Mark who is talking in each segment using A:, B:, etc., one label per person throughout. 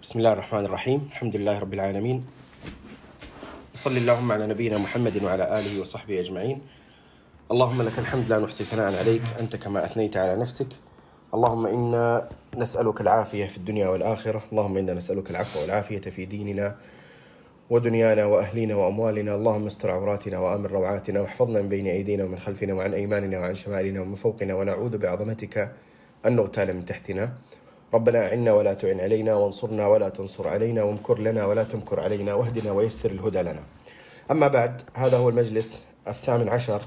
A: بسم الله الرحمن الرحيم. الحمد لله رب العالمين. صلى اللهم على نبينا محمد وعلى آله وصحبه أجمعين. اللهم لك الحمد لا نحصي ثناء عليك أنت كما أثنيت على نفسك. اللهم إنا نسألك العافية في الدنيا والآخرة. اللهم إنا نسألك العفو والعافية في ديننا ودنيانا وأهلنا وأموالنا. اللهم استر عوراتنا وآمن روعاتنا واحفظنا من بين أيدينا ومن خلفنا وعن أيماننا وعن شمالنا ومن فوقنا. ونعوذ بعظمتك أن نغتال من تحتنا. ربنا أعنا ولا تعن علينا وانصرنا ولا تنصر علينا وامكر لنا ولا تمكر علينا واهدنا ويسر الهدى لنا. أما بعد هذا هو المجلس الثامن عشر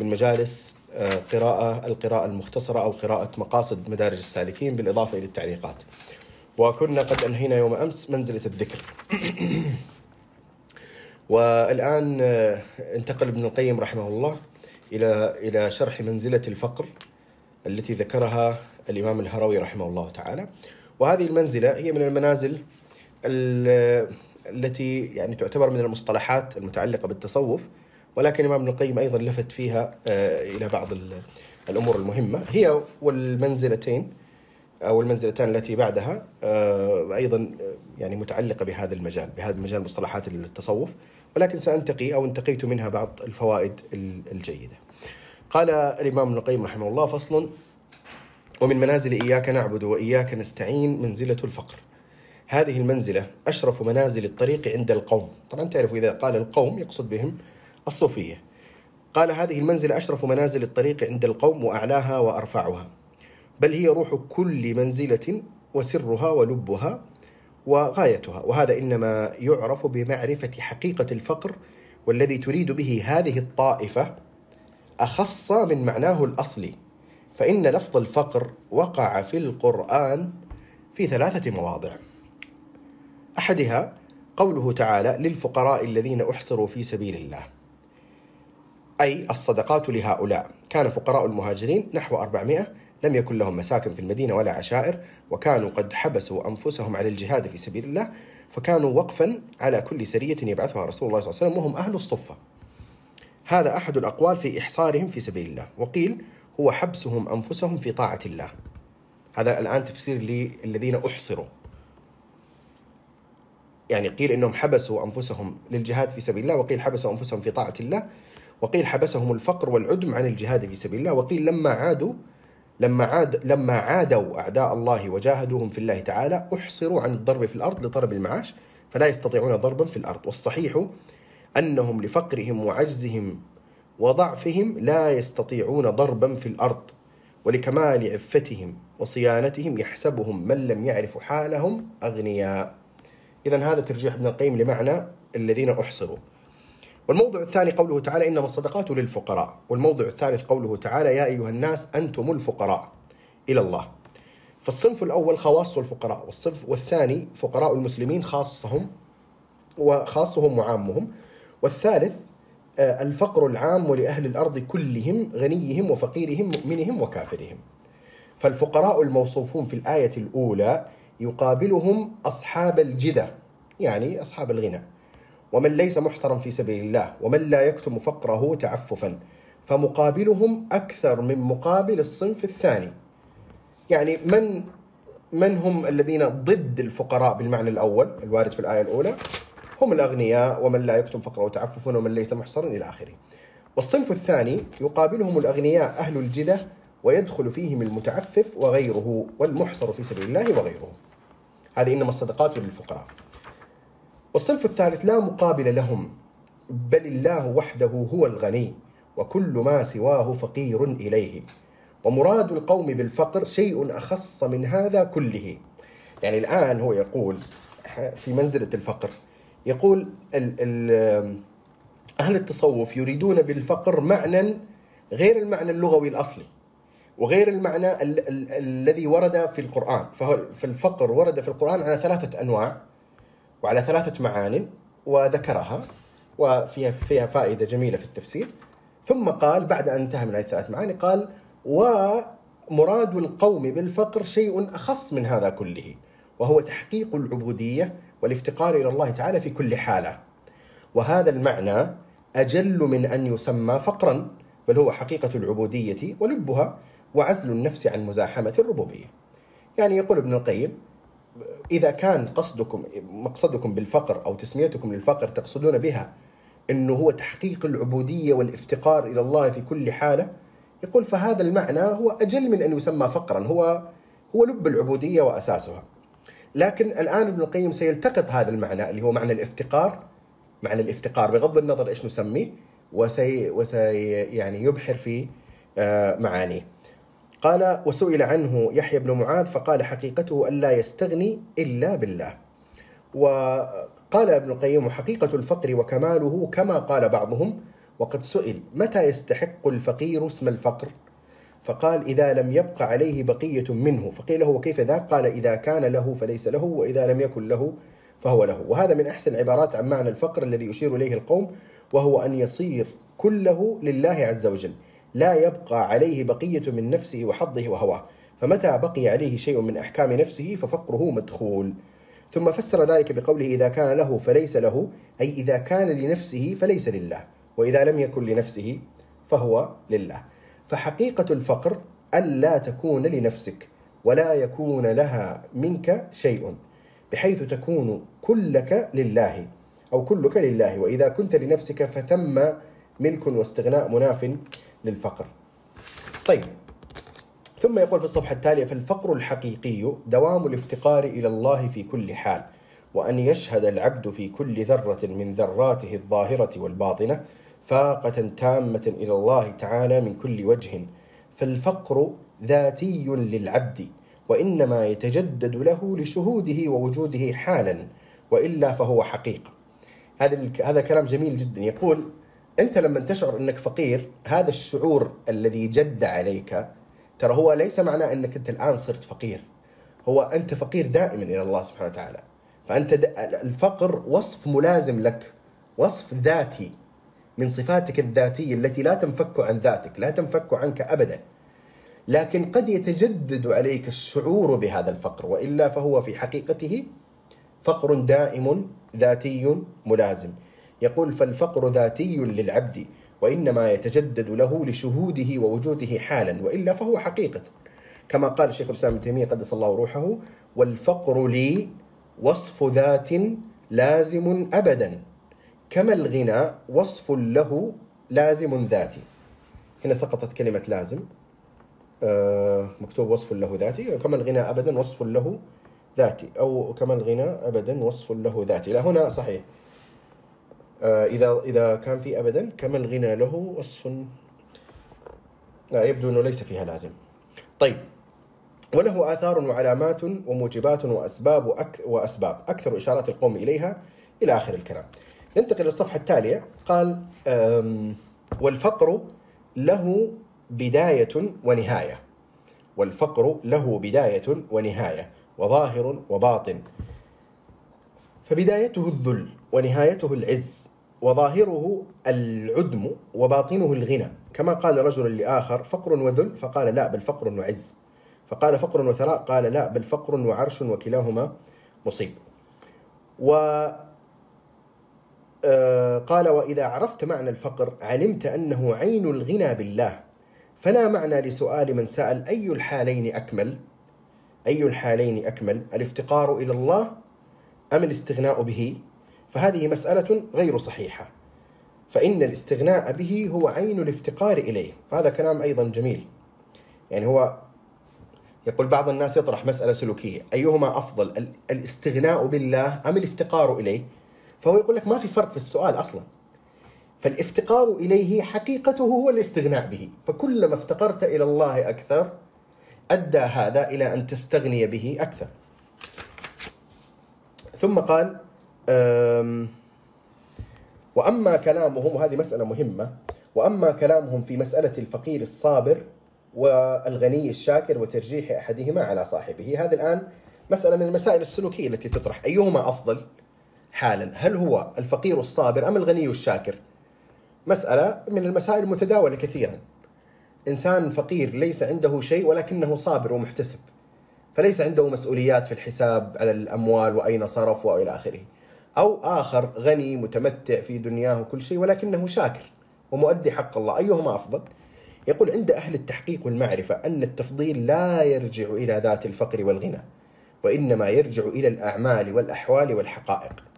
A: من مجالس آه، قراءة القراءة المختصرة أو قراءة مقاصد مدارج السالكين بالإضافة إلى التعليقات. وكنا قد أنهينا يوم أمس منزلة الذكر. والآن آه، انتقل ابن القيم رحمه الله إلى إلى شرح منزلة الفقر التي ذكرها الإمام الهروي رحمه الله تعالى. وهذه المنزلة هي من المنازل ال- التي يعني تعتبر من المصطلحات المتعلقة بالتصوف ولكن الإمام ابن القيم أيضا لفت فيها آه، إلى بعض ال- الأمور المهمة. هي والمنزلتين أو المنزلتان التي بعدها آه، أيضا آه، يعني متعلقة بهذا المجال بهذا المجال مصطلحات التصوف. ولكن سأنتقي أو انتقيت منها بعض الفوائد ال- الجيدة. قال الإمام ابن القيم رحمه الله فصل ومن منازل إياك نعبد وإياك نستعين منزلة الفقر. هذه المنزلة أشرف منازل الطريق عند القوم. طبعا تعرفوا إذا قال القوم يقصد بهم الصوفية. قال هذه المنزلة أشرف منازل الطريق عند القوم وأعلاها وأرفعها. بل هي روح كل منزلة وسرها ولبها وغايتها. وهذا إنما يعرف بمعرفة حقيقة الفقر والذي تريد به هذه الطائفة أخص من معناه الأصلي. فإن لفظ الفقر وقع في القرآن في ثلاثة مواضع. أحدها قوله تعالى للفقراء الذين أحصروا في سبيل الله. أي الصدقات لهؤلاء. كان فقراء المهاجرين نحو 400 لم يكن لهم مساكن في المدينة ولا عشائر وكانوا قد حبسوا أنفسهم على الجهاد في سبيل الله فكانوا وقفا على كل سرية يبعثها رسول الله صلى الله عليه وسلم وهم أهل الصفة. هذا أحد الأقوال في إحصارهم في سبيل الله. وقيل هو حبسهم أنفسهم في طاعة الله. هذا الآن تفسير للذين أحصروا. يعني قيل إنهم حبسوا أنفسهم للجهاد في سبيل الله وقيل حبسوا أنفسهم في طاعة الله وقيل حبسهم الفقر والعدم عن الجهاد في سبيل الله وقيل لما عادوا لما عاد لما عادوا أعداء الله وجاهدوهم في الله تعالى أحصروا عن الضرب في الأرض لطلب المعاش فلا يستطيعون ضربا في الأرض. والصحيح أنهم لفقرهم وعجزهم وضعفهم لا يستطيعون ضربا في الأرض ولكمال عفتهم وصيانتهم يحسبهم من لم يعرف حالهم أغنياء. إذا هذا ترجيح ابن القيم لمعنى الذين أحصروا. والموضع الثاني قوله تعالى إنما الصدقات للفقراء. والموضع الثالث قوله تعالى يا أيها الناس أنتم الفقراء إلى الله. فالصنف الأول خواص الفقراء والصنف والثاني فقراء المسلمين خاصهم وخاصهم وعامهم. والثالث الفقر العام لأهل الأرض كلهم غنيهم وفقيرهم مؤمنهم وكافرهم. فالفقراء الموصوفون في الآية الأولى يقابلهم أصحاب الجدة يعني أصحاب الغنى. ومن ليس محصرا في سبيل الله ومن لا يكتم فقره تعففا فمقابلهم أكثر من مقابل الصنف الثاني. يعني من من هم الذين ضد الفقراء بالمعنى الأول الوارد في الآية الأولى؟ هم الأغنياء ومن لا يكتم فقره تعففا ومن ليس محصرا إلى آخره. والصنف الثاني يقابلهم الأغنياء أهل الجدة ويدخل فيهم المتعفف وغيره والمحصر في سبيل الله وغيره. هذه إنما الصدقات للفقراء. والصنف الثالث لا مقابل لهم بل الله وحده هو الغني وكل ما سواه فقير إليه. ومراد القوم بالفقر شيء أخص من هذا كله. يعني الآن هو يقول في منزلة الفقر يقول ال ال أهل التصوف يريدون بالفقر معنى غير المعنى اللغوي الأصلي وغير المعنى ال- ال- الذي ورد في القرآن. فالفقر ورد في القرآن على ثلاثة أنواع وعلى ثلاثة معان وذكرها وفيها فيها فائدة جميلة في التفسير. ثم قال بعد أن انتهى من هذه الثلاث معاني قال ومراد القوم بالفقر شيء أخص من هذا كله. وهو تحقيق العبودية والافتقار إلى الله تعالى في كل حالة وهذا المعنى أجل من أن يسمى فقرا بل هو حقيقة العبودية ولبها وعزل النفس عن مزاحمة الربوبية يعني يقول ابن القيم إذا كان قصدكم مقصدكم بالفقر أو تسميتكم للفقر تقصدون بها إنه هو تحقيق العبودية والافتقار إلى الله في كل حالة يقول فهذا المعنى هو أجل من أن يسمى فقرا هو هو لب العبودية وأساسها. لكن الآن ابن القيم سيلتقط هذا المعنى اللي هو معنى الافتقار معنى الافتقار بغض النظر إيش نسميه وسي وسي يعني يبحر في آه، معانيه. قال وسئل عنه يحيى بن معاذ فقال حقيقته أن لا يستغني إلا بالله وقال ابن القيم حقيقة الفقر وكماله كما قال بعضهم وقد سئل متى يستحق الفقير اسم الفقر فقال إذا لم يبق عليه بقية منه. فقيل له وكيف ذاك؟ قال إذا كان له فليس له وإذا لم يكن له فهو له. وهذا من أحسن العبارات عن معنى الفقر الذي يشير إليه القوم وهو أن يصير كله لله عز وجل. لا يبقى عليه بقية من نفسه وحظه وهواه. فمتى بقي عليه شيء من أحكام نفسه ففقره مدخول. ثم فسر ذلك بقوله إذا كان له فليس له أي إذا كان لنفسه فليس لله وإذا لم يكن لنفسه فهو لله. فحقيقة الفقر ألا تكون لنفسك ولا يكون لها منك شيء بحيث تكون كلك لله أو كلك لله. وإذا كنت لنفسك فثم ملك واستغناء مناف للفقر. طيب. ثم يقول في الصفحة التالية فالفقر الحقيقي دوام الافتقار إلى الله في كل حال وأن يشهد العبد في كل ذرة من ذراته الظاهرة والباطنة فاقة تامة إلى الله تعالى من كل وجه فالفقر ذاتي للعبد وإنما يتجدد له لشهوده ووجوده حالا وإلا فهو حقيقة هذا هذا كلام جميل جدا. يقول أنت لما تشعر أنك فقير هذا الشعور الذي جد عليك ترى هو ليس معناه أنك أنت الآن صرت فقير. هو أنت فقير دائما إلى الله سبحانه وتعالى. فأنت الفقر وصف ملازم لك وصف ذاتي. من صفاتك الذاتية التي لا تنفك عن ذاتك لا تنفك عنك ابدا. لكن قد يتجدد عليك الشعور بهذا الفقر وإلا فهو في حقيقته فقر دائم ذاتي ملازم. يقول فالفقر ذاتي للعبد وإنما يتجدد له لشهوده ووجوده حالا وإلا فهو حقيقة. كما قال الشيخ الإسلام ابن تيمية قدس الله روحه والفقر لي وصف ذات لازم أبدا. كما الغنى وصف له لازم ذاتي. هنا سقطت كلمة لازم. آه مكتوب وصف له ذاتي. كما الغنى أبدا وصف له ذاتي. أو كما الغنى أبدا وصف له ذاتي. لا هنا صحيح. آه، إذا إذا كان في أبدا كما الغنى له وصف. لا يبدو أنه ليس فيها لازم. طيب. وله آثار وعلامات وموجبات وأسباب وأك وأسباب. أكثر إشارات القوم إليها إلى آخر الكلام. ننتقل للصفحة التالية. قال والفقر له بداية ونهاية. والفقر له بداية ونهاية. وظاهر وباطن. فبدايته الذل ونهايته العز. وظاهره العدم وباطنه الغنى. كما قال رجل لآخر فقر وذل؟ فقال لا بل فقر وعز. فقال فقر وثراء؟ قال لا بل فقر وعرش وكلاهما مصيب. و قال وإذا عرفت معنى الفقر علمت أنه عين الغنى بالله. فلا معنى لسؤال من سأل أي الحالين أكمل؟ أي الحالين أكمل؟ الافتقار إلى الله أم الاستغناء به؟ فهذه مسألة غير صحيحة. فإن الاستغناء به هو عين الافتقار إليه. هذا كلام أيضا جميل. يعني هو يقول بعض الناس يطرح مسألة سلوكية. أيهما أفضل الاستغناء بالله أم الافتقار إليه؟ فهو يقول لك ما في فرق في السؤال أصلا. فالافتقار إليه حقيقته هو الاستغناء به. فكلما افتقرت إلى الله أكثر أدى هذا إلى أن تستغني به أكثر. ثم قال وأما كلامهم وهذه مسألة مهمة وأما كلامهم في مسألة الفقير الصابر والغني الشاكر وترجيح أحدهما على صاحبه. هذه الآن مسألة من المسائل السلوكية التي تطرح. أيهما أفضل؟ حالا. هل هو الفقير الصابر أم الغني الشاكر؟ مسألة من المسائل المتداولة كثيرا. إنسان فقير ليس عنده شيء ولكنه صابر ومحتسب فليس عنده مسؤوليات في الحساب على الأموال وأين صرف وإلى آخره. أو آخر غني متمتع في دنياه وكل شيء ولكنه شاكر ومؤدي حق الله. أيهما أفضل؟ يقول عند أهل التحقيق والمعرفة أن التفضيل لا يرجع إلى ذات الفقر والغنى وإنما يرجع إلى الأعمال والأحوال والحقائق.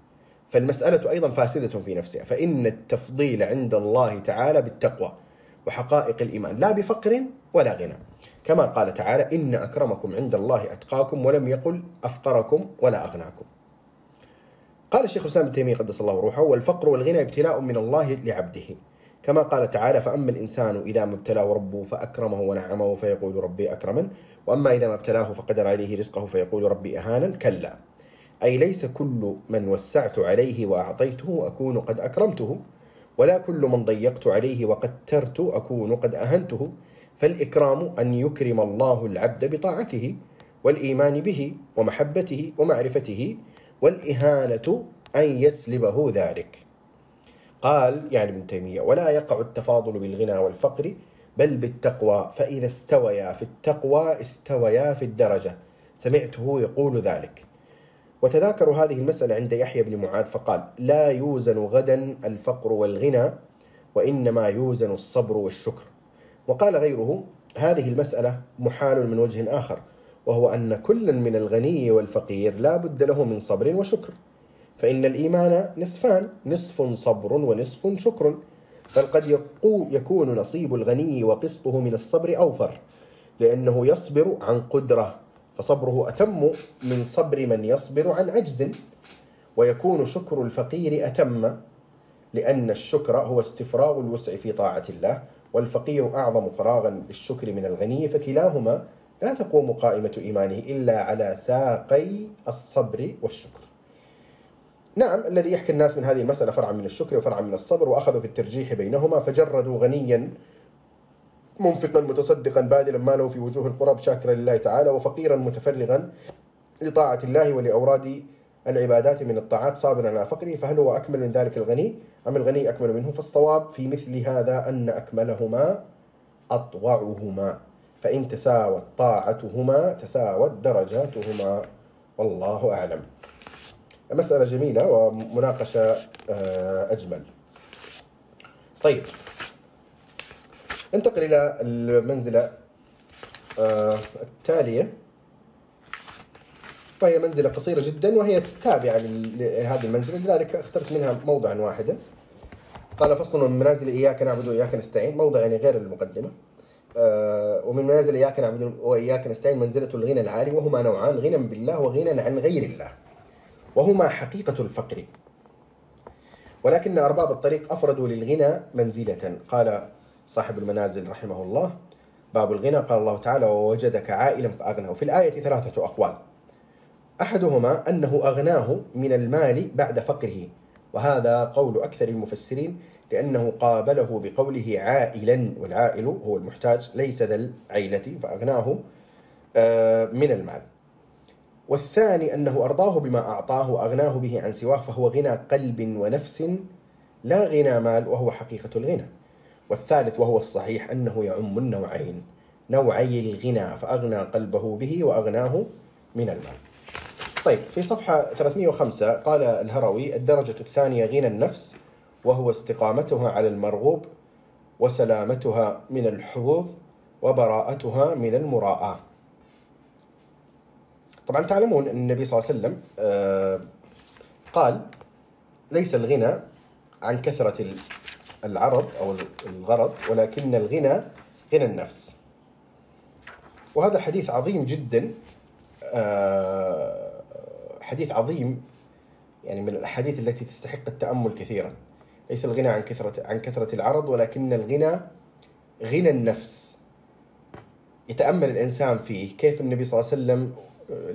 A: فالمسألة أيضا فاسدة في نفسها فإن التفضيل عند الله تعالى بالتقوى وحقائق الإيمان لا بفقر ولا غنى. كما قال تعالى إن أكرمكم عند الله أتقاكم ولم يقل أفقركم ولا أغناكم. قال الشيخ الإسلام ابن تيمية قدس الله روحه والفقر والغنى ابتلاء من الله لعبده. كما قال تعالى فأما الإنسان إذا ما ابتلاه ربه فأكرمه ونعمه فيقول ربي أكرمن وأما إذا ما ابتلاه فقدر عليه رزقه فيقول ربي أهانا كلا. أي ليس كل من وسعت عليه وأعطيته أكون قد أكرمته ولا كل من ضيقت عليه وقترت أكون قد أهنته فالإكرام أن يكرم الله العبد بطاعته والإيمان به ومحبته ومعرفته والإهانة أن يسلبه ذلك. قال يعني ابن تيمية ولا يقع التفاضل بالغنى والفقر بل بالتقوى فإذا استويا في التقوى استويا في الدرجة. سمعته يقول ذلك. وتذاكروا هذه المسألة عند يحيى بن معاذ فقال لا يوزن غدا الفقر والغنى وإنما يوزن الصبر والشكر. وقال غيره هذه المسألة محال من وجه آخر وهو أن كلا من الغني والفقير لا بد له من صبر وشكر فإن الإيمان نصفان نصف صبر ونصف شكر بل قد يكون نصيب الغني وقسطه من الصبر أوفر لأنه يصبر عن قدرة فصبره أتم من صبر من يصبر عن عجز ويكون شكر الفقير أتم لأن الشكر هو استفراغ الوسع في طاعة الله والفقير أعظم فراغا للشكر من الغني فكلاهما لا تقوم قائمة إيمانه إلا على ساقي الصبر والشكر. نعم الذي يحكي الناس من هذه المسألة فرعا من الشكر وفرعا من الصبر وأخذوا في الترجيح بينهما فجردوا غنيا منفقا متصدقا باذلا ماله في وجوه القرب شاكرا لله تعالى وفقيرا متفرغا لطاعة الله ولأوراد العبادات من الطاعات صابرا على فقره. فهل هو أكمل من ذلك الغني؟ أم الغني أكمل منه؟ فالصواب في مثل هذا أن أكملهما أطوعهما. فإن تساوت طاعتهما تساوت درجاتهما. والله أعلم. مسألة جميلة ومناقشة آه، أجمل. طيب. ننتقل إلى المنزلة آه، التالية. وهي منزلة قصيرة جدا وهي تابعة لهذه المنزلة لذلك اخترت منها موضعا واحدا. قال فصل من منازل إياك نعبد وإياك نستعين موضع يعني غير المقدمة. آه، ومن منازل إياك نعبد وإياك نستعين منزلة الغنى العالي وهما نوعان غنى بالله وغنى عن غير الله وهما حقيقة الفقر. ولكن أرباب الطريق أفردوا للغنى منزلة. قال صاحب المنازل رحمه الله. باب الغنى. قال الله تعالى ووجدك عائلا فأغنى وفي الآية ثلاثة أقوال. أحدهما أنه أغناه من المال بعد فقره. وهذا قول أكثر المفسرين لأنه قابله بقوله عائلا والعائل هو المحتاج ليس ذا العيلة فأغناه آه، من المال. والثاني أنه أرضاه بما أعطاه وأغناه به عن سواه فهو غنى قلب ونفس لا غنى مال وهو حقيقة الغنى. والثالث وهو الصحيح أنه يعم النوعين نوعي الغنى فأغنى قلبه به وأغناه من المال. طيب في صفحة 305 قال الهروي الدرجة الثانية غنى النفس وهو استقامتها على المرغوب وسلامتها من الحظوظ وبراءتها من المراءة. طبعا تعلمون أن النبي صلى الله عليه وسلم آه، قال ليس الغنى عن كثرة العرض أو الغرض ولكن الغنى غنى النفس. وهذا حديث عظيم جدا آه، حديث عظيم يعني من الأحاديث التي تستحق التأمل كثيرا. ليس الغنى عن كثرة عن كثرة العرض ولكن الغنى غنى النفس. يتأمل الإنسان فيه كيف النبي صلى الله عليه وسلم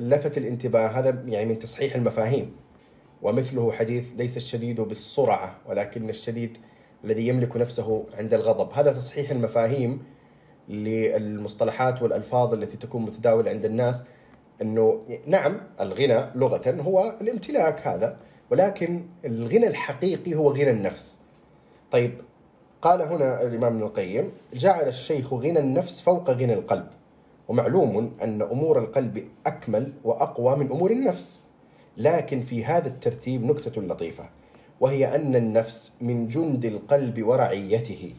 A: لفت الانتباه. هذا يعني من تصحيح المفاهيم. ومثله حديث ليس الشديد بالسرعة ولكن الشديد الذي يملك نفسه عند الغضب. هذا تصحيح المفاهيم للمصطلحات والألفاظ التي تكون متداولة عند الناس أنه نعم الغنى لغة هو الامتلاك هذا ولكن الغنى الحقيقي هو غنى النفس. طيب قال هنا الإمام ابن القيم جعل الشيخ غنى النفس فوق غنى القلب ومعلوم أن أمور القلب أكمل وأقوى من أمور النفس. لكن في هذا الترتيب نكتة لطيفة. وهي أن النفس من جند القلب ورعيته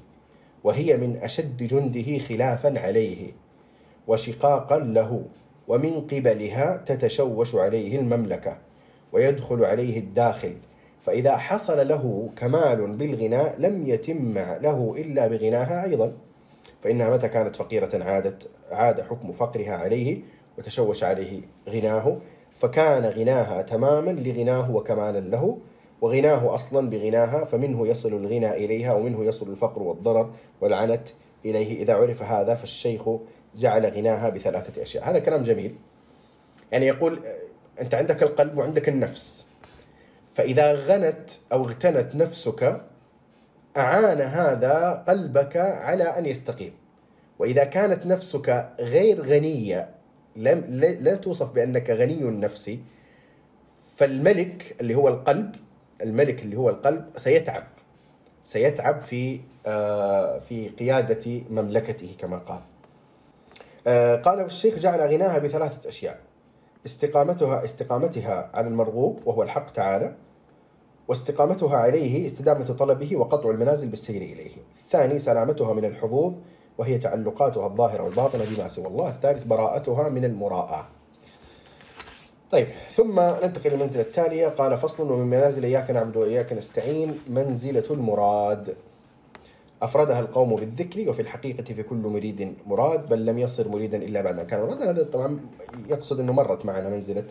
A: وهي من أشد جنده خلافا عليه وشقاقا له ومن قبلها تتشوش عليه المملكة ويدخل عليه الداخل فإذا حصل له كمال بالغناء لم يتم له إلا بغناها أيضا فإنها متى كانت فقيرة عادت عاد حكم فقرها عليه وتشوش عليه غناه فكان غناها تماما لغناه وكمالا له وغناه أصلا بغناها فمنه يصل الغنى إليها ومنه يصل الفقر والضرر والعنت إليه. إذا عرف هذا فالشيخ جعل غناها بثلاثة أشياء. هذا كلام جميل. يعني يقول أنت عندك القلب وعندك النفس. فإذا غنت أو اغتنت نفسك أعان هذا قلبك على أن يستقيم. وإذا كانت نفسك غير غنية لم لا توصف بأنك غني النفس فالملك اللي هو القلب الملك اللي هو القلب سيتعب. سيتعب في آه، في قيادة مملكته كما قال. آه، قال الشيخ جعل غناها بثلاثة أشياء. استقامتها استقامتها على المرغوب وهو الحق تعالى واستقامتها عليه استدامة طلبه وقطع المنازل بالسير إليه. الثاني سلامتها من الحظوظ وهي تعلقاتها الظاهرة والباطنة بما سوى الله. الثالث براءتها من المراءة. طيب ثم ننتقل للمنزلة التالية. قال فصل ومن منازل إياك نعبد وإياك نستعين منزلة المراد. أفردها القوم بالذكر وفي الحقيقة في كل مريد مراد بل لم يصر مريدا إلا بعد أن كان مرادا هذا طبعا يقصد أنه مرت معنا منزلة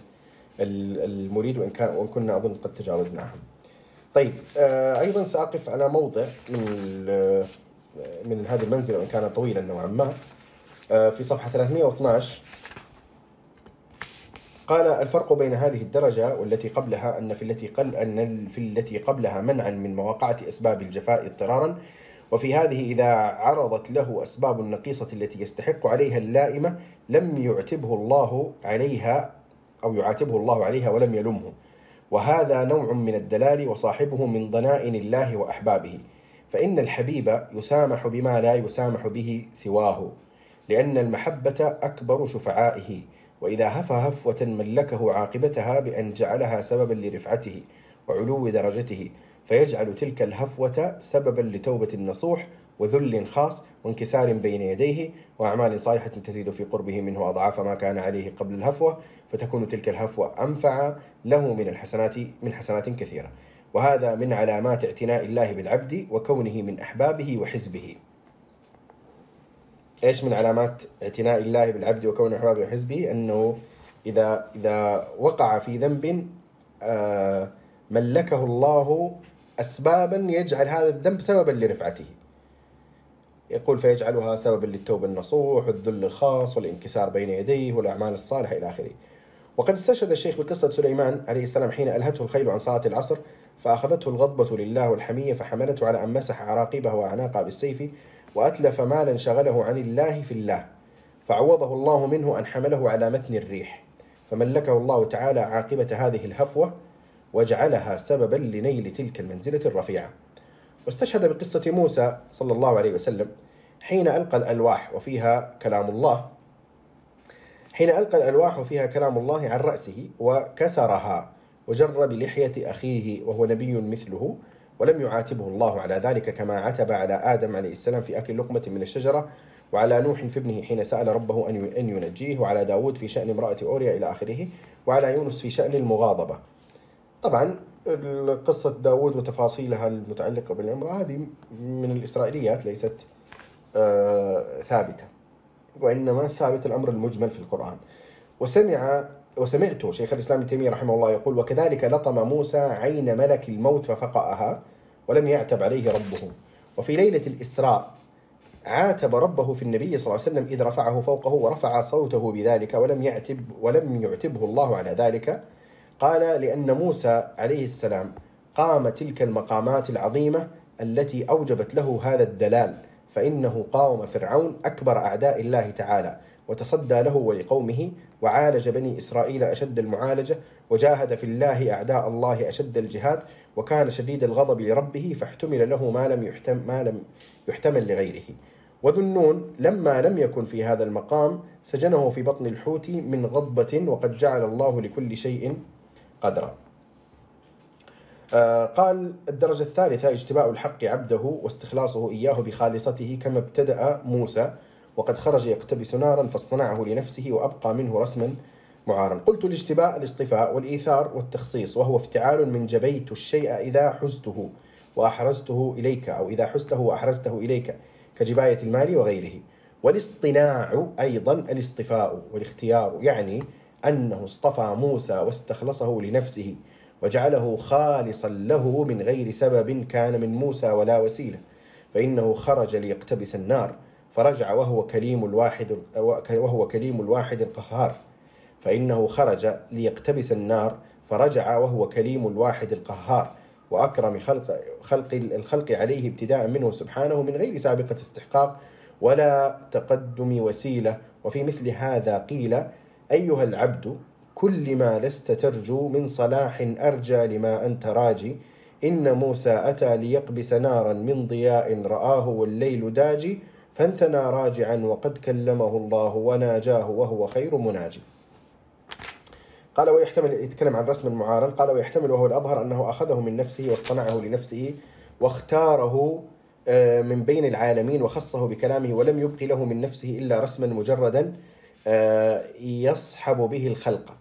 A: المريد وإن, كان وإن كنا أظن قد تجاوزناها. طيب آه، أيضا سأقف على موضع من من هذه المنزلة وإن كان طويلا نوعا ما. آه، في صفحة 312 قال الفرق بين هذه الدرجة والتي قبلها أن في التي قل أن في التي قبلها منعا من مواقعة أسباب الجفاء اضطرارا وفي هذه إذا عرضت له أسباب النقيصة التي يستحق عليها اللائمة لم يعتبه الله عليها أو يعاتبه الله عليها ولم يلمه. وهذا نوع من الدلال وصاحبه من ضنائن الله وأحبابه. فإن الحبيب يسامح بما لا يسامح به سواه لأن المحبة أكبر شفعائه. وإذا هفى هفوة ملكه عاقبتها بأن جعلها سببا لرفعته وعلو درجته فيجعل تلك الهفوة سببا لتوبة النصوح وذل خاص وانكسار بين يديه وأعمال صالحة تزيد في قربه منه أضعاف ما كان عليه قبل الهفوة فتكون تلك الهفوة أنفع له من الحسنات من حسنات كثيرة. وهذا من علامات اعتناء الله بالعبد وكونه من أحبابه وحزبه. إيش من علامات اعتناء الله بالعبد وكونه احبابه وحزبه أنه إذا إذا وقع في ذنب آه، ملكه الله اسبابا يجعل هذا الذنب سببا لرفعته. يقول فيجعلها سببا للتوبة النصوح والذل الخاص والانكسار بين يديه والأعمال الصالحة إلى آخره. وقد استشهد الشيخ بقصة سليمان عليه السلام حين ألهته الخيل عن صلاة العصر فأخذته الغضبة لله والحمية فحملته على أن مسح عراقبه واعناقها بالسيف وأتلف مالا شغله عن الله في الله فعوضه الله منه أن حمله على متن الريح. فملكه الله تعالى عاقبة هذه الهفوة وجعلها سببا لنيل تلك المنزلة الرفيعة. واستشهد بقصة موسى صلى الله عليه وسلم حين ألقى الألواح وفيها كلام الله حين ألقى الألواح وفيها كلام الله عن رأسه وكسرها وجر بلحية أخيه وهو نبي مثله ولم يعاتبه الله على ذلك كما عتب على آدم عليه السلام في أكل لقمة من الشجرة وعلى نوح في ابنه حين سأل ربه أن ينجيه وعلى داود في شأن امرأة أوريا إلى آخره وعلى يونس في شأن المغاضبة. طبعا قصة داود وتفاصيلها المتعلقة بالامرأة هذه من الإسرائيليات ليست آه ثابتة وإنما ثابت الأمر المجمل في القرآن. وسمع وسمعت شيخ الإسلام ابن تيمية رحمه الله يقول وكذلك لطم موسى عين ملك الموت ففقأها ولم يعتب عليه ربه. وفي ليلة الإسراء عاتب ربه في النبي صلى الله عليه وسلم إذ رفعه فوقه ورفع صوته بذلك ولم يعتب ولم يعتبه الله على ذلك. قال لأن موسى عليه السلام قام تلك المقامات العظيمة التي أوجبت له هذا الدلال فإنه قاوم فرعون أكبر أعداء الله تعالى. وتصدى له ولقومه وعالج بني إسرائيل أشد المعالجة وجاهد في الله أعداء الله أشد الجهاد وكان شديد الغضب لربه فاحتمل له ما لم يحتم ما لم يحتمل لغيره. وذو النون لما لم يكن في هذا المقام سجنه في بطن الحوت من غضبة وقد جعل الله لكل شيء قدرا. آه قال الدرجة الثالثة اجتباء الحق عبده واستخلاصه إياه بخالصته كما ابتدأ موسى وقد خرج يقتبس نارا فاصطنعه لنفسه وأبقى منه رسما معارا. قلت الاجتباء الاصطفاء والإيثار والتخصيص وهو افتعال من جبيت الشيء إذا حزته وأحرزته إليك أو إذا حزته وأحرزته إليك كجباية المال وغيره. والاصطناع أيضا الاصطفاء والاختيار يعني أنه اصطفى موسى واستخلصه لنفسه وجعله خالصا له من غير سبب كان من موسى ولا وسيلة فإنه خرج ليقتبس النار. فرجع وهو كليم الواحد وهو كليم الواحد القهار فإنه خرج ليقتبس النار فرجع وهو كليم الواحد القهار وأكرم خلق, خلق الخلق عليه ابتداء منه سبحانه من غير سابقة استحقاق ولا تقدم وسيلة. وفي مثل هذا قيل أيها العبد كل ما لست ترجو من صلاح أرجى لما أنت راجي. إن موسى أتى ليقبس نارا من ضياء رآه والليل داجي. فانثنى راجعا وقد كلمه الله وناجاه وهو خير مناجي. قال ويحتمل يتكلم عن رسم المعارض. قال ويحتمل وهو الأظهر أنه أخذه من نفسه واصطنعه لنفسه واختاره آه، من بين العالمين وخصه بكلامه ولم يبقي له من نفسه إلا رسما مجردا آه، يصحب به الخلق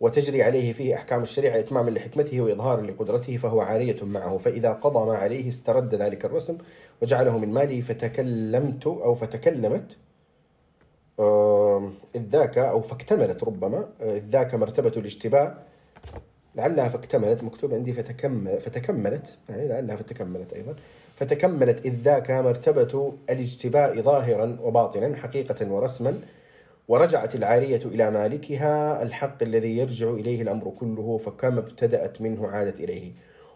A: وتجري عليه فيه أحكام الشريعة إتماما لحكمته وإظهارا لقدرته فهو عارية معه. فإذا قضى ما عليه استرد ذلك الرسم وجعله من ماله فتكلمت أو فتكلمت إذ ذاك أو فاكتملت ربما إذ ذاك مرتبة الاشتباه لعلها فاكتملت مكتوب عندي فتكمل فتكملت يعني لعلها فتكملت أيضا. فتكملت إذ ذاك مرتبة الاجتباء ظاهرا وباطنا حقيقة ورسما ورجعت العارية إلى مالكها الحق الذي يرجع إليه الأمر كله فكما ابتدأت منه عادت إليه.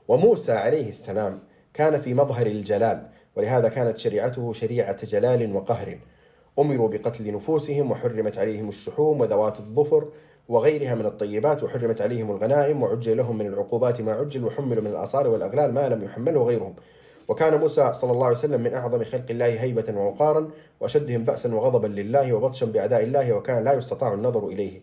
A: وموسى عليه السلام كان في مظهر الجلال ولهذا كانت شريعته شريعة جلال وقهر. أمروا بقتل نفوسهم وحرمت عليهم الشحوم وذوات الظفر وغيرها من الطيبات وحرمت عليهم الغنائم وعجل لهم من العقوبات ما عجل وحملوا من الآثار والأغلال ما لم يحمله غيرهم. وكان موسى صلى الله عليه وسلم من أعظم خلق الله هيبة ووقارا وأشدهم بأسا وغضبا لله وبطشا بأعداء الله وكان لا يستطاع النظر إليه.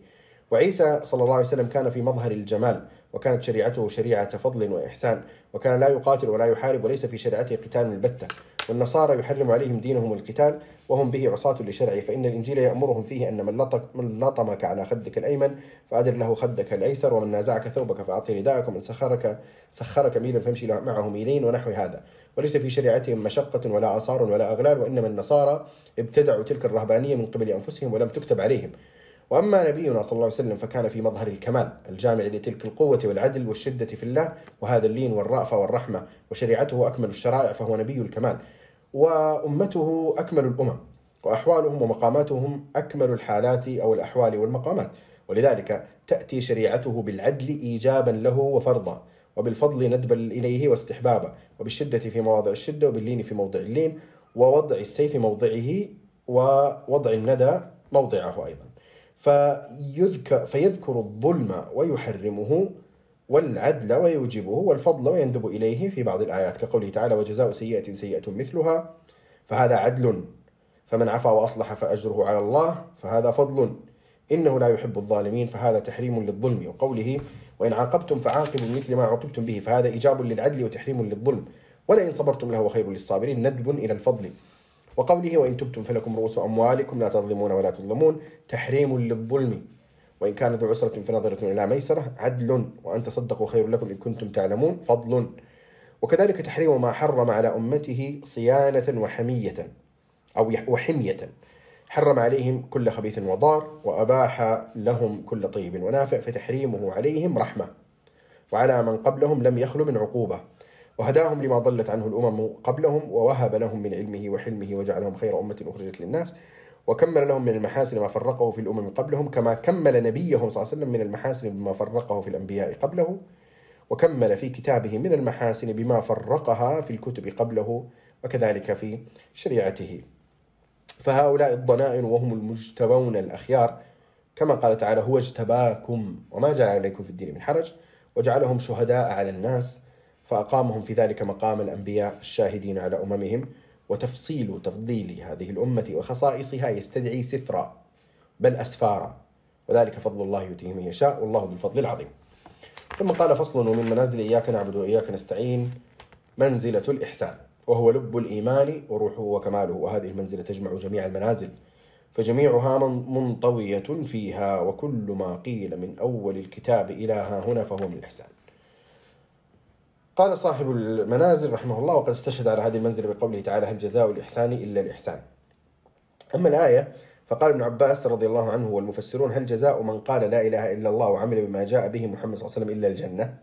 A: وعيسى صلى الله عليه وسلم كان في مظهر الجمال. وكانت شريعته شريعة فضل وإحسان وكان لا يقاتل ولا يحارب وليس في شريعته قتال البتة. والنصارى يحرم عليهم دينهم القتال وهم به عصاة لشرعه فإن الإنجيل يأمرهم فيه أن من, لطق من لطمك على خدك الأيمن فأدر له خدك الأيسر ومن نازعك ثوبك فأعطي رداءك ومن سخرك سخرك ميلا فامشي معه ميلين ونحو هذا. وليس في شريعتهم مشقة ولا آثار ولا أغلال وإنما النصارى ابتدعوا تلك الرهبانية من قبل أنفسهم ولم تكتب عليهم. وأما نبينا صلى الله عليه وسلم فكان في مظهر الكمال الجامع لتلك القوة والعدل والشدة في الله وهذا اللين والرأفة والرحمة وشريعته أكمل الشرائع فهو نبي الكمال. وأمته أكمل الأمم وأحوالهم ومقاماتهم أكمل الحالات أو الأحوال والمقامات. ولذلك تأتي شريعته بالعدل إيجابا له وفرضا وبالفضل ندبا إليه واستحبابا وبالشدة في مواضع الشدة وباللين في موضع اللين ووضع السيف موضعه ووضع الندى موضعه أيضا. فيذكر, فيذكر الظلم ويحرمه والعدل ويوجبه والفضل ويندب إليه في بعض الآيات كقوله تعالى وجزاء سيئة سيئة مثلها فهذا عدل. فمن عفا وأصلح فأجره على الله فهذا فضل. إنه لا يحب الظالمين فهذا تحريم للظلم. وقوله وإن عاقبتم فعاقبوا مثل ما عوقبتم به. فهذا إيجاب للعدل وتحريم للظلم. ولئن صبرتم لهو خير للصابرين ندب إلى الفضل. وقوله وإن تبتم فلكم رؤوس أموالكم لا تظلمون ولا تظلمون تحريم للظلم. وإن كان ذو عسرة فنظرة إلى ميسرة عدل وأن تصدقوا خير لكم إن كنتم تعلمون فضل. وكذلك تحريم ما حرم على أمته صيانة وحمية أو وحمية. حرم عليهم كل خبيث وضار وأباح لهم كل طيب ونافع فتحريمه عليهم رحمة. وعلى من قبلهم لم يخلو من عقوبة. وهداهم لما ضلت عنه الأمم قبلهم ووهب لهم من علمه وحلمه وجعلهم خير أمة أخرجت للناس وكمل لهم من المحاسن ما فرقه في الأمم قبلهم كما كمل نبيه صلى الله عليه وسلم من المحاسن بما فرقه في الأنبياء قبله وكمل في كتابه من المحاسن بما فرقها في الكتب قبله وكذلك في شريعته. فهؤلاء الضنائن وهم المجتبون الأخيار. كما قال تعالى هو اجتباكم وما جعل عليكم في الدين من حرج وجعلهم شهداء على الناس فأقامهم في ذلك مقام الأنبياء الشاهدين على أممهم وتفصيل تفضيل هذه الأمة وخصائصها يستدعي سفرا بل أسفارا وذلك فضل الله يؤتيه من يشاء والله بالفضل العظيم. ثم قال فصل ومن منازل إياك نعبد وإياك نستعين منزلة الإحسان وهو لب الإيمان وروحه وكماله وهذه المنزلة تجمع جميع المنازل فجميعها منطوية فيها وكل ما قيل من أول الكتاب إلى ها هنا فهو من الإحسان. قال صاحب المنازل رحمه الله وقد استشهد على هذه المنزلة بقوله تعالى هل جزاء الإحسان إلا الإحسان؟ أما الآية فقال ابن عباس رضي الله عنه والمفسرون هل جزاء من قال لا إله إلا الله وعمل بما جاء به محمد صلى الله عليه وسلم إلا الجنة؟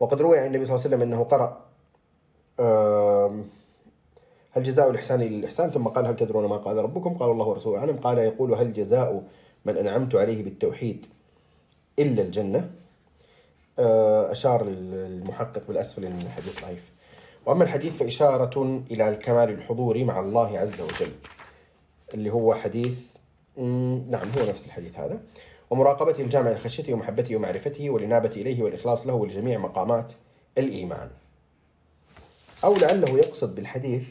A: وقد روي عن النبي صلى الله عليه وسلم أنه قرأ هل جزاء الإحسان إلا الإحسان؟ ثم قال هل تدرون ما قال ربكم؟ قال الله ورسوله أعلم. قال يقول هل جزاء من أنعمت عليه بالتوحيد إلا الجنة؟ أشار المحقق بالأسفل أن الحديث ضعيف. وأما الحديث فإشارة إلى الكمال الحضوري مع الله عز وجل اللي هو حديث نعم هو نفس الحديث هذا. ومراقبته الجامع لخشيته ومحبته ومعرفته والإنابة إليه والإخلاص له ولجميع مقامات الإيمان. أو لعله يقصد بالحديث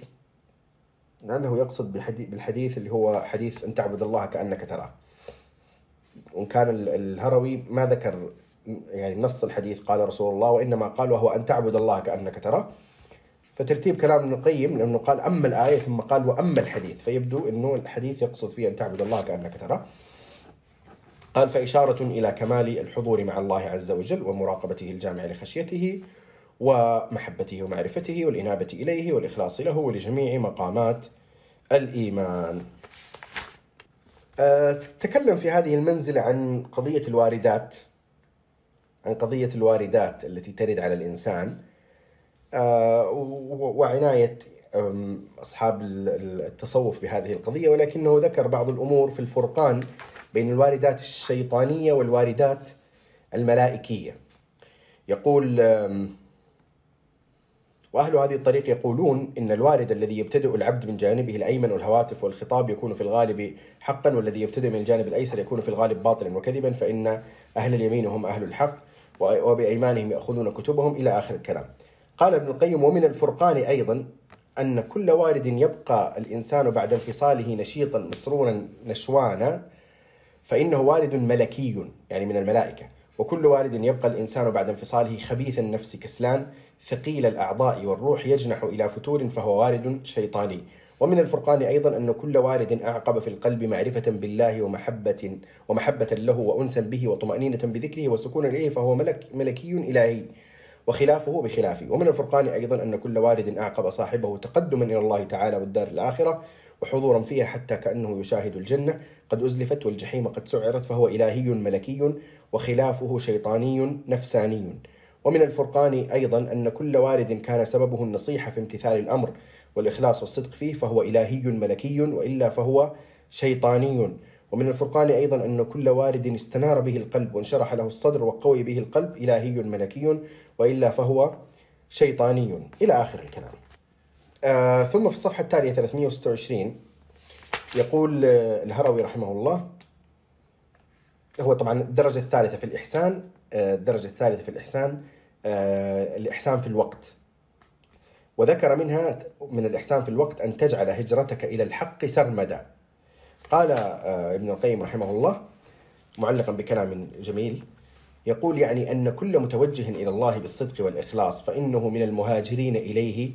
A: لعله يقصد بالحديث اللي هو حديث أن تعبد الله كأنك تراه. وإن كان الهروي ما ذكر يعني نص الحديث قال رسول الله وإنما قال وهو أن تعبد الله كأنك تراه فترتيب كلام ابن القيم لأنه قال أما الآية ثم قال وأما الحديث. فيبدو أنه الحديث يقصد فيه أن تعبد الله كأنك تراه قال فإشارة إلى كمال الحضور مع الله عز وجل ومراقبته الجامع لخشيته ومحبته ومعرفته والإنابة إليه والإخلاص له ولجميع مقامات الإيمان. أه تكلم في هذه المنزلة عن قضية الواردات. عن قضية الواردات التي ترد على الإنسان. أه وعناية أصحاب التصوف بهذه القضية. ولكنه ذكر بعض الأمور في الفرقان بين الواردات الشيطانية والواردات الملائكية. يقول وأهل هذه الطريق يقولون إن الوارد الذي يبتدئ العبد من جانبه الأيمن والهواتف والخطاب يكون في الغالب حقا والذي يبتدئ من الجانب الأيسر يكون في الغالب باطلا وكذبا فإن أهل اليمين هم أهل الحق. وبأيمانهم يأخذون كتبهم إلى آخر الكلام. قال ابن القيم ومن الفرقان أيضا أن كل وارد يبقى الإنسان بعد انفصاله نشيطا مسرورا نشوانا فإنه وارد ملكي يعني من الملائكة. وكل وارد يبقى الإنسان بعد انفصاله خبيث النفس كسلان ثقيل الأعضاء والروح يجنح إلى فتور فهو وارد شيطاني. ومن الفرقان أيضا أن كل وارد أعقب في القلب معرفة بالله ومحبة ومحبة له وأنسا به وطمأنينة بذكره وسكونا إليه فهو ملك ملكي إلهي وخلافه بخلافه ومن الفرقان أيضا أن كل وارد أعقب صاحبه تقدما إلى الله تعالى والدار الآخرة وحضورا فيها حتى كأنه يشاهد الجنة. قد أزلفت والجحيم قد سعرت فهو إلهي ملكي وخلافه شيطاني نفساني. ومن الفرقان أيضا أن كل وارد كان سببه النصيحة في امتثال الأمر. والإخلاص والصدق فيه فهو إلهي ملكي وإلا فهو شيطاني. ومن الفرقان أيضا أن كل وارد استنار به القلب وانشرح له الصدر وقوي به القلب إلهي ملكي وإلا فهو شيطاني. إلى آخر الكلام. آه ثم في الصفحة التالية 326 يقول آه، الهروي رحمه الله هو طبعا الدرجة الثالثة في الإحسان آه، الدرجة الثالثة في الإحسان آه، الإحسان في الوقت. وذكر منها من الإحسان في الوقت أن تجعل هجرتك إلى الحق سرمدا. قال ابن القيم رحمه الله معلقا بكلام جميل يقول يعني أن كل متوجه إلى الله بالصدق والإخلاص فإنه من المهاجرين إليه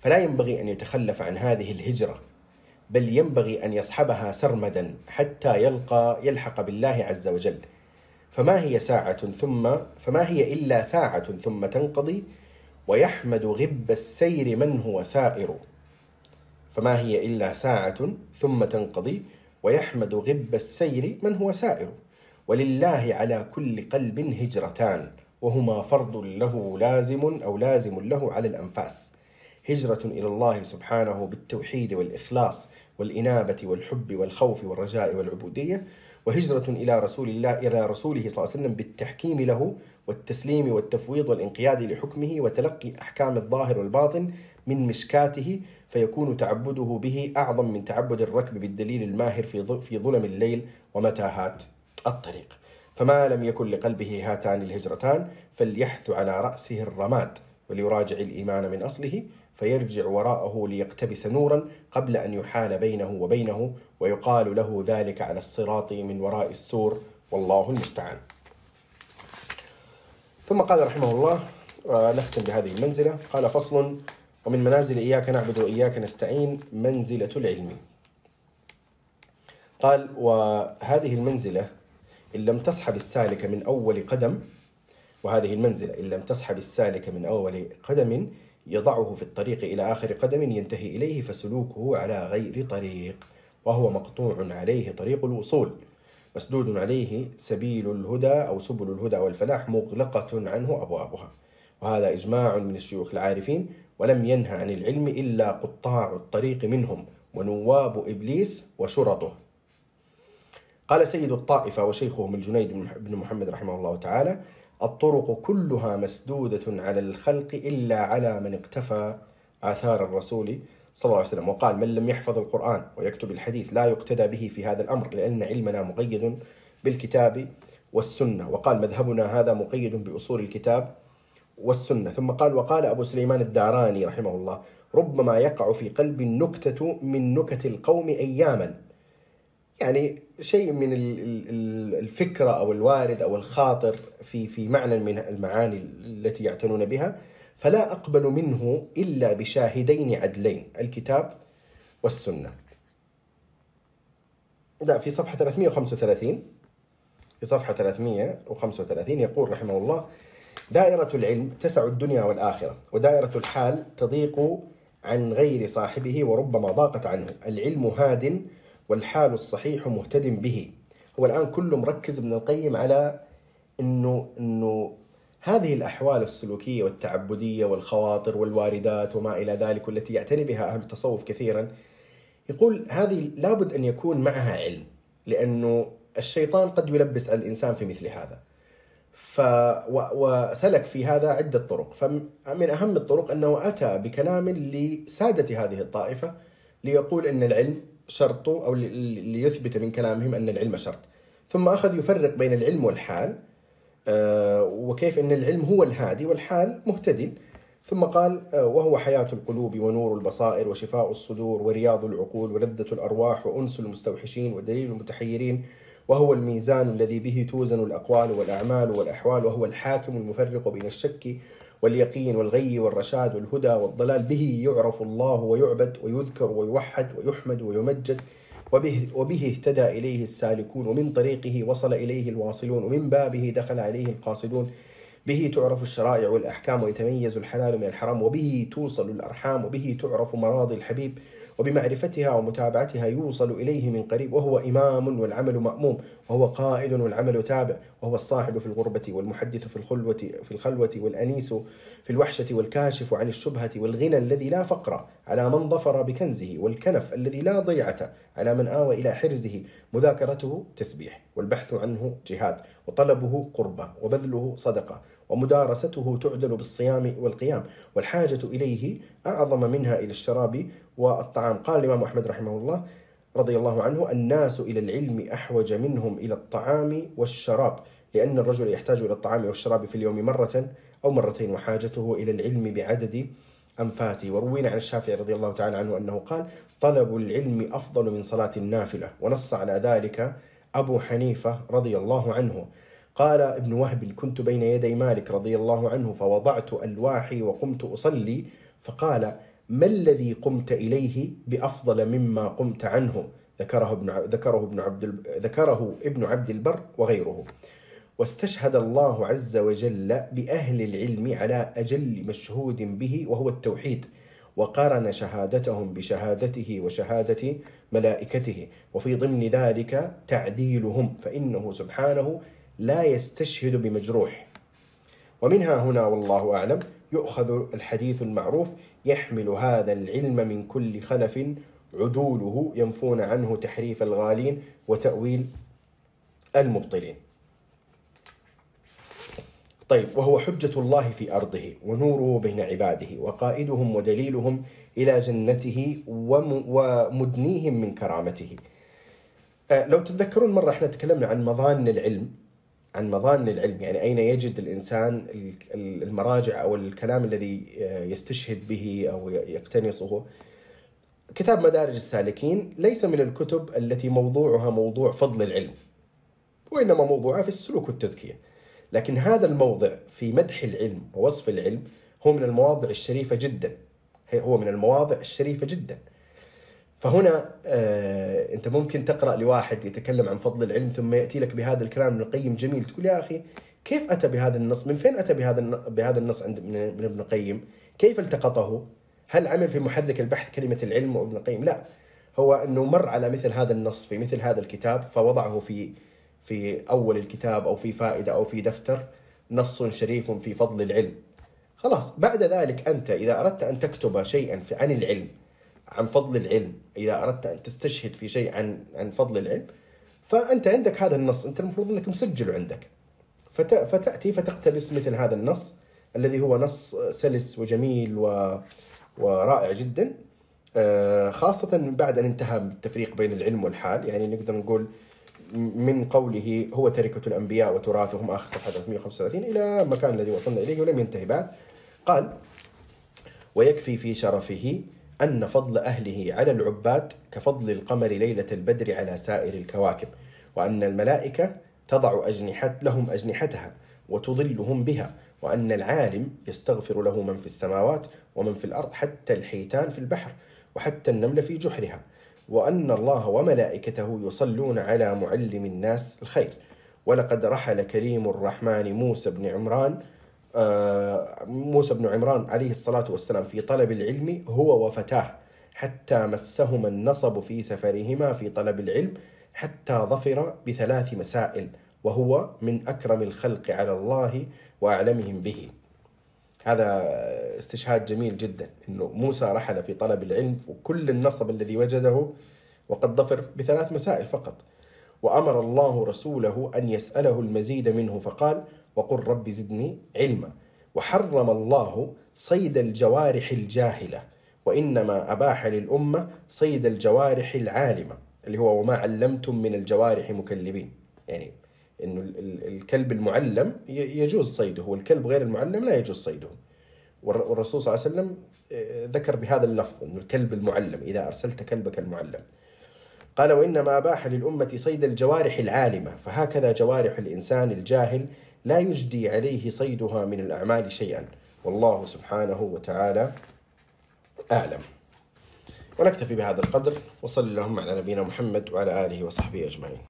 A: فلا ينبغي أن يتخلف عن هذه الهجرة بل ينبغي أن يصحبها سرمدا حتى يلقى يلحق بالله عز وجل. فما هي ساعة ثم فما هي إلا ساعة ثم تنقضي ويحمد غب السير من هو سائر. فما هي إلا ساعة ثم تنقضي ويحمد غب السير من هو سائر. ولله على كل قلب هجرتان وهما فرض له لازم أو لازم له على الأنفاس. هجرة إلى الله سبحانه بالتوحيد والإخلاص والإنابة والحب والخوف والرجاء والعبودية وهجرة إلى رسول الله إلى رسوله صلى الله عليه وسلم بالتحكيم له والتسليم والتفويض والانقياد لحكمه وتلقي أحكام الظاهر والباطن من مشكاته فيكون تعبده به أعظم من تعبد الركب بالدليل الماهر في في ظلم الليل ومتاهات الطريق. فما لم يكن لقلبه هاتان الهجرتان فليحث على رأسه الرماد وليراجع الإيمان من أصله فيرجع وراءه ليقتبس نورا قبل أن يحال بينه وبينه ويقال له ذلك على الصراط من وراء السور. والله المستعان. ثم قال رحمه الله ونختم بهذه المنزلة. قال فصل ومن منازل إياك نعبد وإياك نستعين منزلة العلم. قال وهذه المنزلة إن لم تسحب السالك من أول قدم وهذه المنزلة إن لم تسحب السالك من أول قدم يضعه في الطريق إلى آخر قدم ينتهي إليه فسلوكه على غير طريق وهو مقطوع عليه طريق الوصول. مسدود عليه سبيل الهدى أو سبل الهدى والفلاح مغلقة عنه أبوابها. وهذا إجماع من الشيوخ العارفين ولم ينهى عن العلم إلا قطاع الطريق منهم ونواب إبليس وشرطه. قال سيد الطائفة وشيخهم الجنيد بن محمد رحمه الله تعالى الطرق كلها مسدودة على الخلق إلا على من اقتفى آثار الرسول صلى الله عليه وسلم. وقال من لم يحفظ القرآن ويكتب الحديث لا يقتدى به في هذا الأمر لأن علمنا مقيد بالكتاب والسنة. وقال مذهبنا هذا مقيد بأصول الكتاب والسنة. ثم قال وقال أبو سليمان الداراني رحمه الله ربما يقع في قلب النكتة من نكت القوم أياما يعني شيء من الفكرة أو الوارد أو الخاطر في في معنى من المعاني التي يعتنون بها فلا أقبل منه إلا بشاهدين عدلين الكتاب والسنة. لا في صفحة 335 في صفحة 335 يقول رحمه الله دائرة العلم تسع الدنيا والآخرة ودائرة الحال تضيق عن غير صاحبه وربما ضاقت عنه. العلم هاد والحال الصحيح مهتد به. هو الآن كله مركز ابن القيم على أنه, إنه هذه الأحوال السلوكية والتعبدية والخواطر والواردات وما إلى ذلك والتي يعتني بها أهل التصوف كثيرا يقول هذه لابد أن يكون معها علم لأنه الشيطان قد يلبس على الإنسان في مثل هذا. ف وسلك في هذا عدة طرق. فمن أهم الطرق أنه أتى بكلام لسادة هذه الطائفة ليقول أن العلم شرط أو ليثبت من كلامهم أن العلم شرط. ثم أخذ يفرق بين العلم والحال آه، وكيف أن العلم هو الهادي والحال مهتد. ثم قال آه، وهو حياة القلوب ونور البصائر وشفاء الصدور ورياض العقول ولذة الأرواح وأنس المستوحشين ودليل المتحيرين وهو الميزان الذي به توزن الأقوال والأعمال والأحوال وهو الحاكم المفرق بين الشك واليقين والغي والرشاد والهدى والضلال به يعرف الله ويعبد ويذكر ويوحد ويحمد ويمجد وبه, وبه اهتدى إليه السالكون ومن طريقه وصل إليه الواصلون ومن بابه دخل عليه القاصدون. به تعرف الشرائع والأحكام ويتميز الحلال من الحرام وبه توصل الأرحام وبه تعرف مراضي الحبيب. وبمعرفتها ومتابعتها يوصل إليه من قريب وهو إمام والعمل مأموم وهو قائد والعمل تابع وهو الصاحب في الغربة والمحدث في الخلوة في الخلوة والأنيس في الوحشة والكاشف عن الشبهة والغنى الذي لا فقر على من ظفر بكنزه والكنف الذي لا ضيعة على من آوى إلى حرزه مذاكرته تسبيح والبحث عنه جهاد. وطلبه قربة وبذله صدقة ومدارسته تعدل بالصيام والقيام والحاجة إليه أعظم منها إلى الشراب والطعام. قال الإمام أحمد رحمه الله رضي الله عنه الناس إلى العلم أحوج منهم إلى الطعام والشراب لأن الرجل يحتاج إلى الطعام والشراب في اليوم مرة أو مرتين وحاجته إلى العلم بعدد أنفاسه. وروينا عن الشافعي رضي الله تعالى عنه أنه قال طلب العلم أفضل من صلاة النافلة ونص على ذلك أبو حنيفة رضي الله عنه. قال ابن وهب كنت بين يدي مالك رضي الله عنه فوضعت ألواحي وقمت أصلي. فقال ما الذي قمت إليه بأفضل مما قمت عنه؟ ذكره ابن ذكره ابن عبد ذكره ابن عبد البر وغيره. واستشهد الله عز وجل بأهل العلم على أجل مشهود به وهو التوحيد. وقارن شهادتهم بشهادته وشهادة ملائكته. وفي ضمن ذلك تعديلهم فإنه سبحانه لا يستشهد بمجروح. ومنها هنا والله أعلم يؤخذ الحديث المعروف يحمل هذا العلم من كل خلف عدوله ينفون عنه تحريف الغالين وتأويل المبطلين. طيب وهو حجة الله في أرضه ونوره بين عباده وقائدهم ودليلهم إلى جنته ومدنيهم من كرامته. آه، لو تتذكرون مرة إحنا تكلمنا عن مظان العلم عن مظان العلم يعني أين يجد الإنسان المراجع أو الكلام الذي آه، يستشهد به أو يقتنصه. كتاب مدارج السالكين ليس من الكتب التي موضوعها موضوع فضل العلم وإنما موضوعها في السلوك والتزكية. لكن هذا الموضع في مدح العلم ووصف العلم هو من المواضع الشريفة جدا هو من المواضع الشريفة جدا فهنا آه أنت ممكن تقرأ لواحد يتكلم عن فضل العلم ثم يأتي لك بهذا الكلام ابن القيم جميل تقول يا أخي كيف أتى بهذا النص؟ من فين أتى بهذا بهذا النص عند من ابن القيم؟ كيف التقطه؟ هل عمل في محرك البحث كلمة العلم وابن القيم؟ لا هو أنه مر على مثل هذا النص في مثل هذا الكتاب فوضعه في في أول الكتاب أو في فائدة أو في دفتر نص شريف في فضل العلم. خلاص بعد ذلك أنت إذا أردت أن تكتب شيئا عن العلم عن فضل العلم إذا أردت أن تستشهد في شيء عن عن فضل العلم فأنت عندك هذا النص. أنت المفروض إنك مسجله عندك. فت فتأتي فتقتبس مثل هذا النص الذي هو نص سلس وجميل و ورائع جدا. آه، خاصة بعد أن انتهى التفريق بين العلم والحال يعني نقدر نقول من قوله هو تركة الأنبياء وتراثهم آخر صفحة 335 إلى المكان الذي وصلنا إليه ولم ينتهي بعد. قال ويكفي في شرفه أن فضل أهله على العباد كفضل القمر ليلة البدر على سائر الكواكب وأن الملائكة تضع أجنحة لهم أجنحتها وتظلهم بها وأن العالم يستغفر له من في السماوات ومن في الأرض حتى الحيتان في البحر وحتى النمل في جحرها. وأن الله وملائكته يصلون على معلم الناس الخير. ولقد رحل كريم الرحمن موسى بن عمران آه، موسى بن عمران عليه الصلاة والسلام في طلب العلم هو وفتاه حتى مسهما النصب في سفرهما في طلب العلم حتى ظفر بثلاث مسائل وهو من أكرم الخلق على الله وأعلمهم به. هذا استشهاد جميل جدا إنه موسى رحل في طلب العلم وكل النصب الذي وجده وقد ظفر بثلاث مسائل فقط. وأمر الله رسوله أن يسأله المزيد منه فقال وقل رب زدني علما. وحرم الله صيد الجوارح الجاهلة وإنما أباح للأمة صيد الجوارح العالمة اللي هو وما علمتم من الجوارح مكلبين. يعني إنه الكلب المعلم يجوز صيده والكلب غير المعلم لا يجوز صيده. والرسول صلى الله عليه وسلم آه، ذكر بهذا اللفظ إنه الكلب المعلم إذا أرسلت كلبك المعلم. قال وإنما أباح للأمة صيد الجوارح العالمة فهكذا جوارح الإنسان الجاهل لا يجدي عليه صيدها من الأعمال شيئا. والله سبحانه وتعالى أعلم. ونكتفي بهذا القدر وصلى اللهم على نبينا محمد وعلى آله وصحبه أجمعين.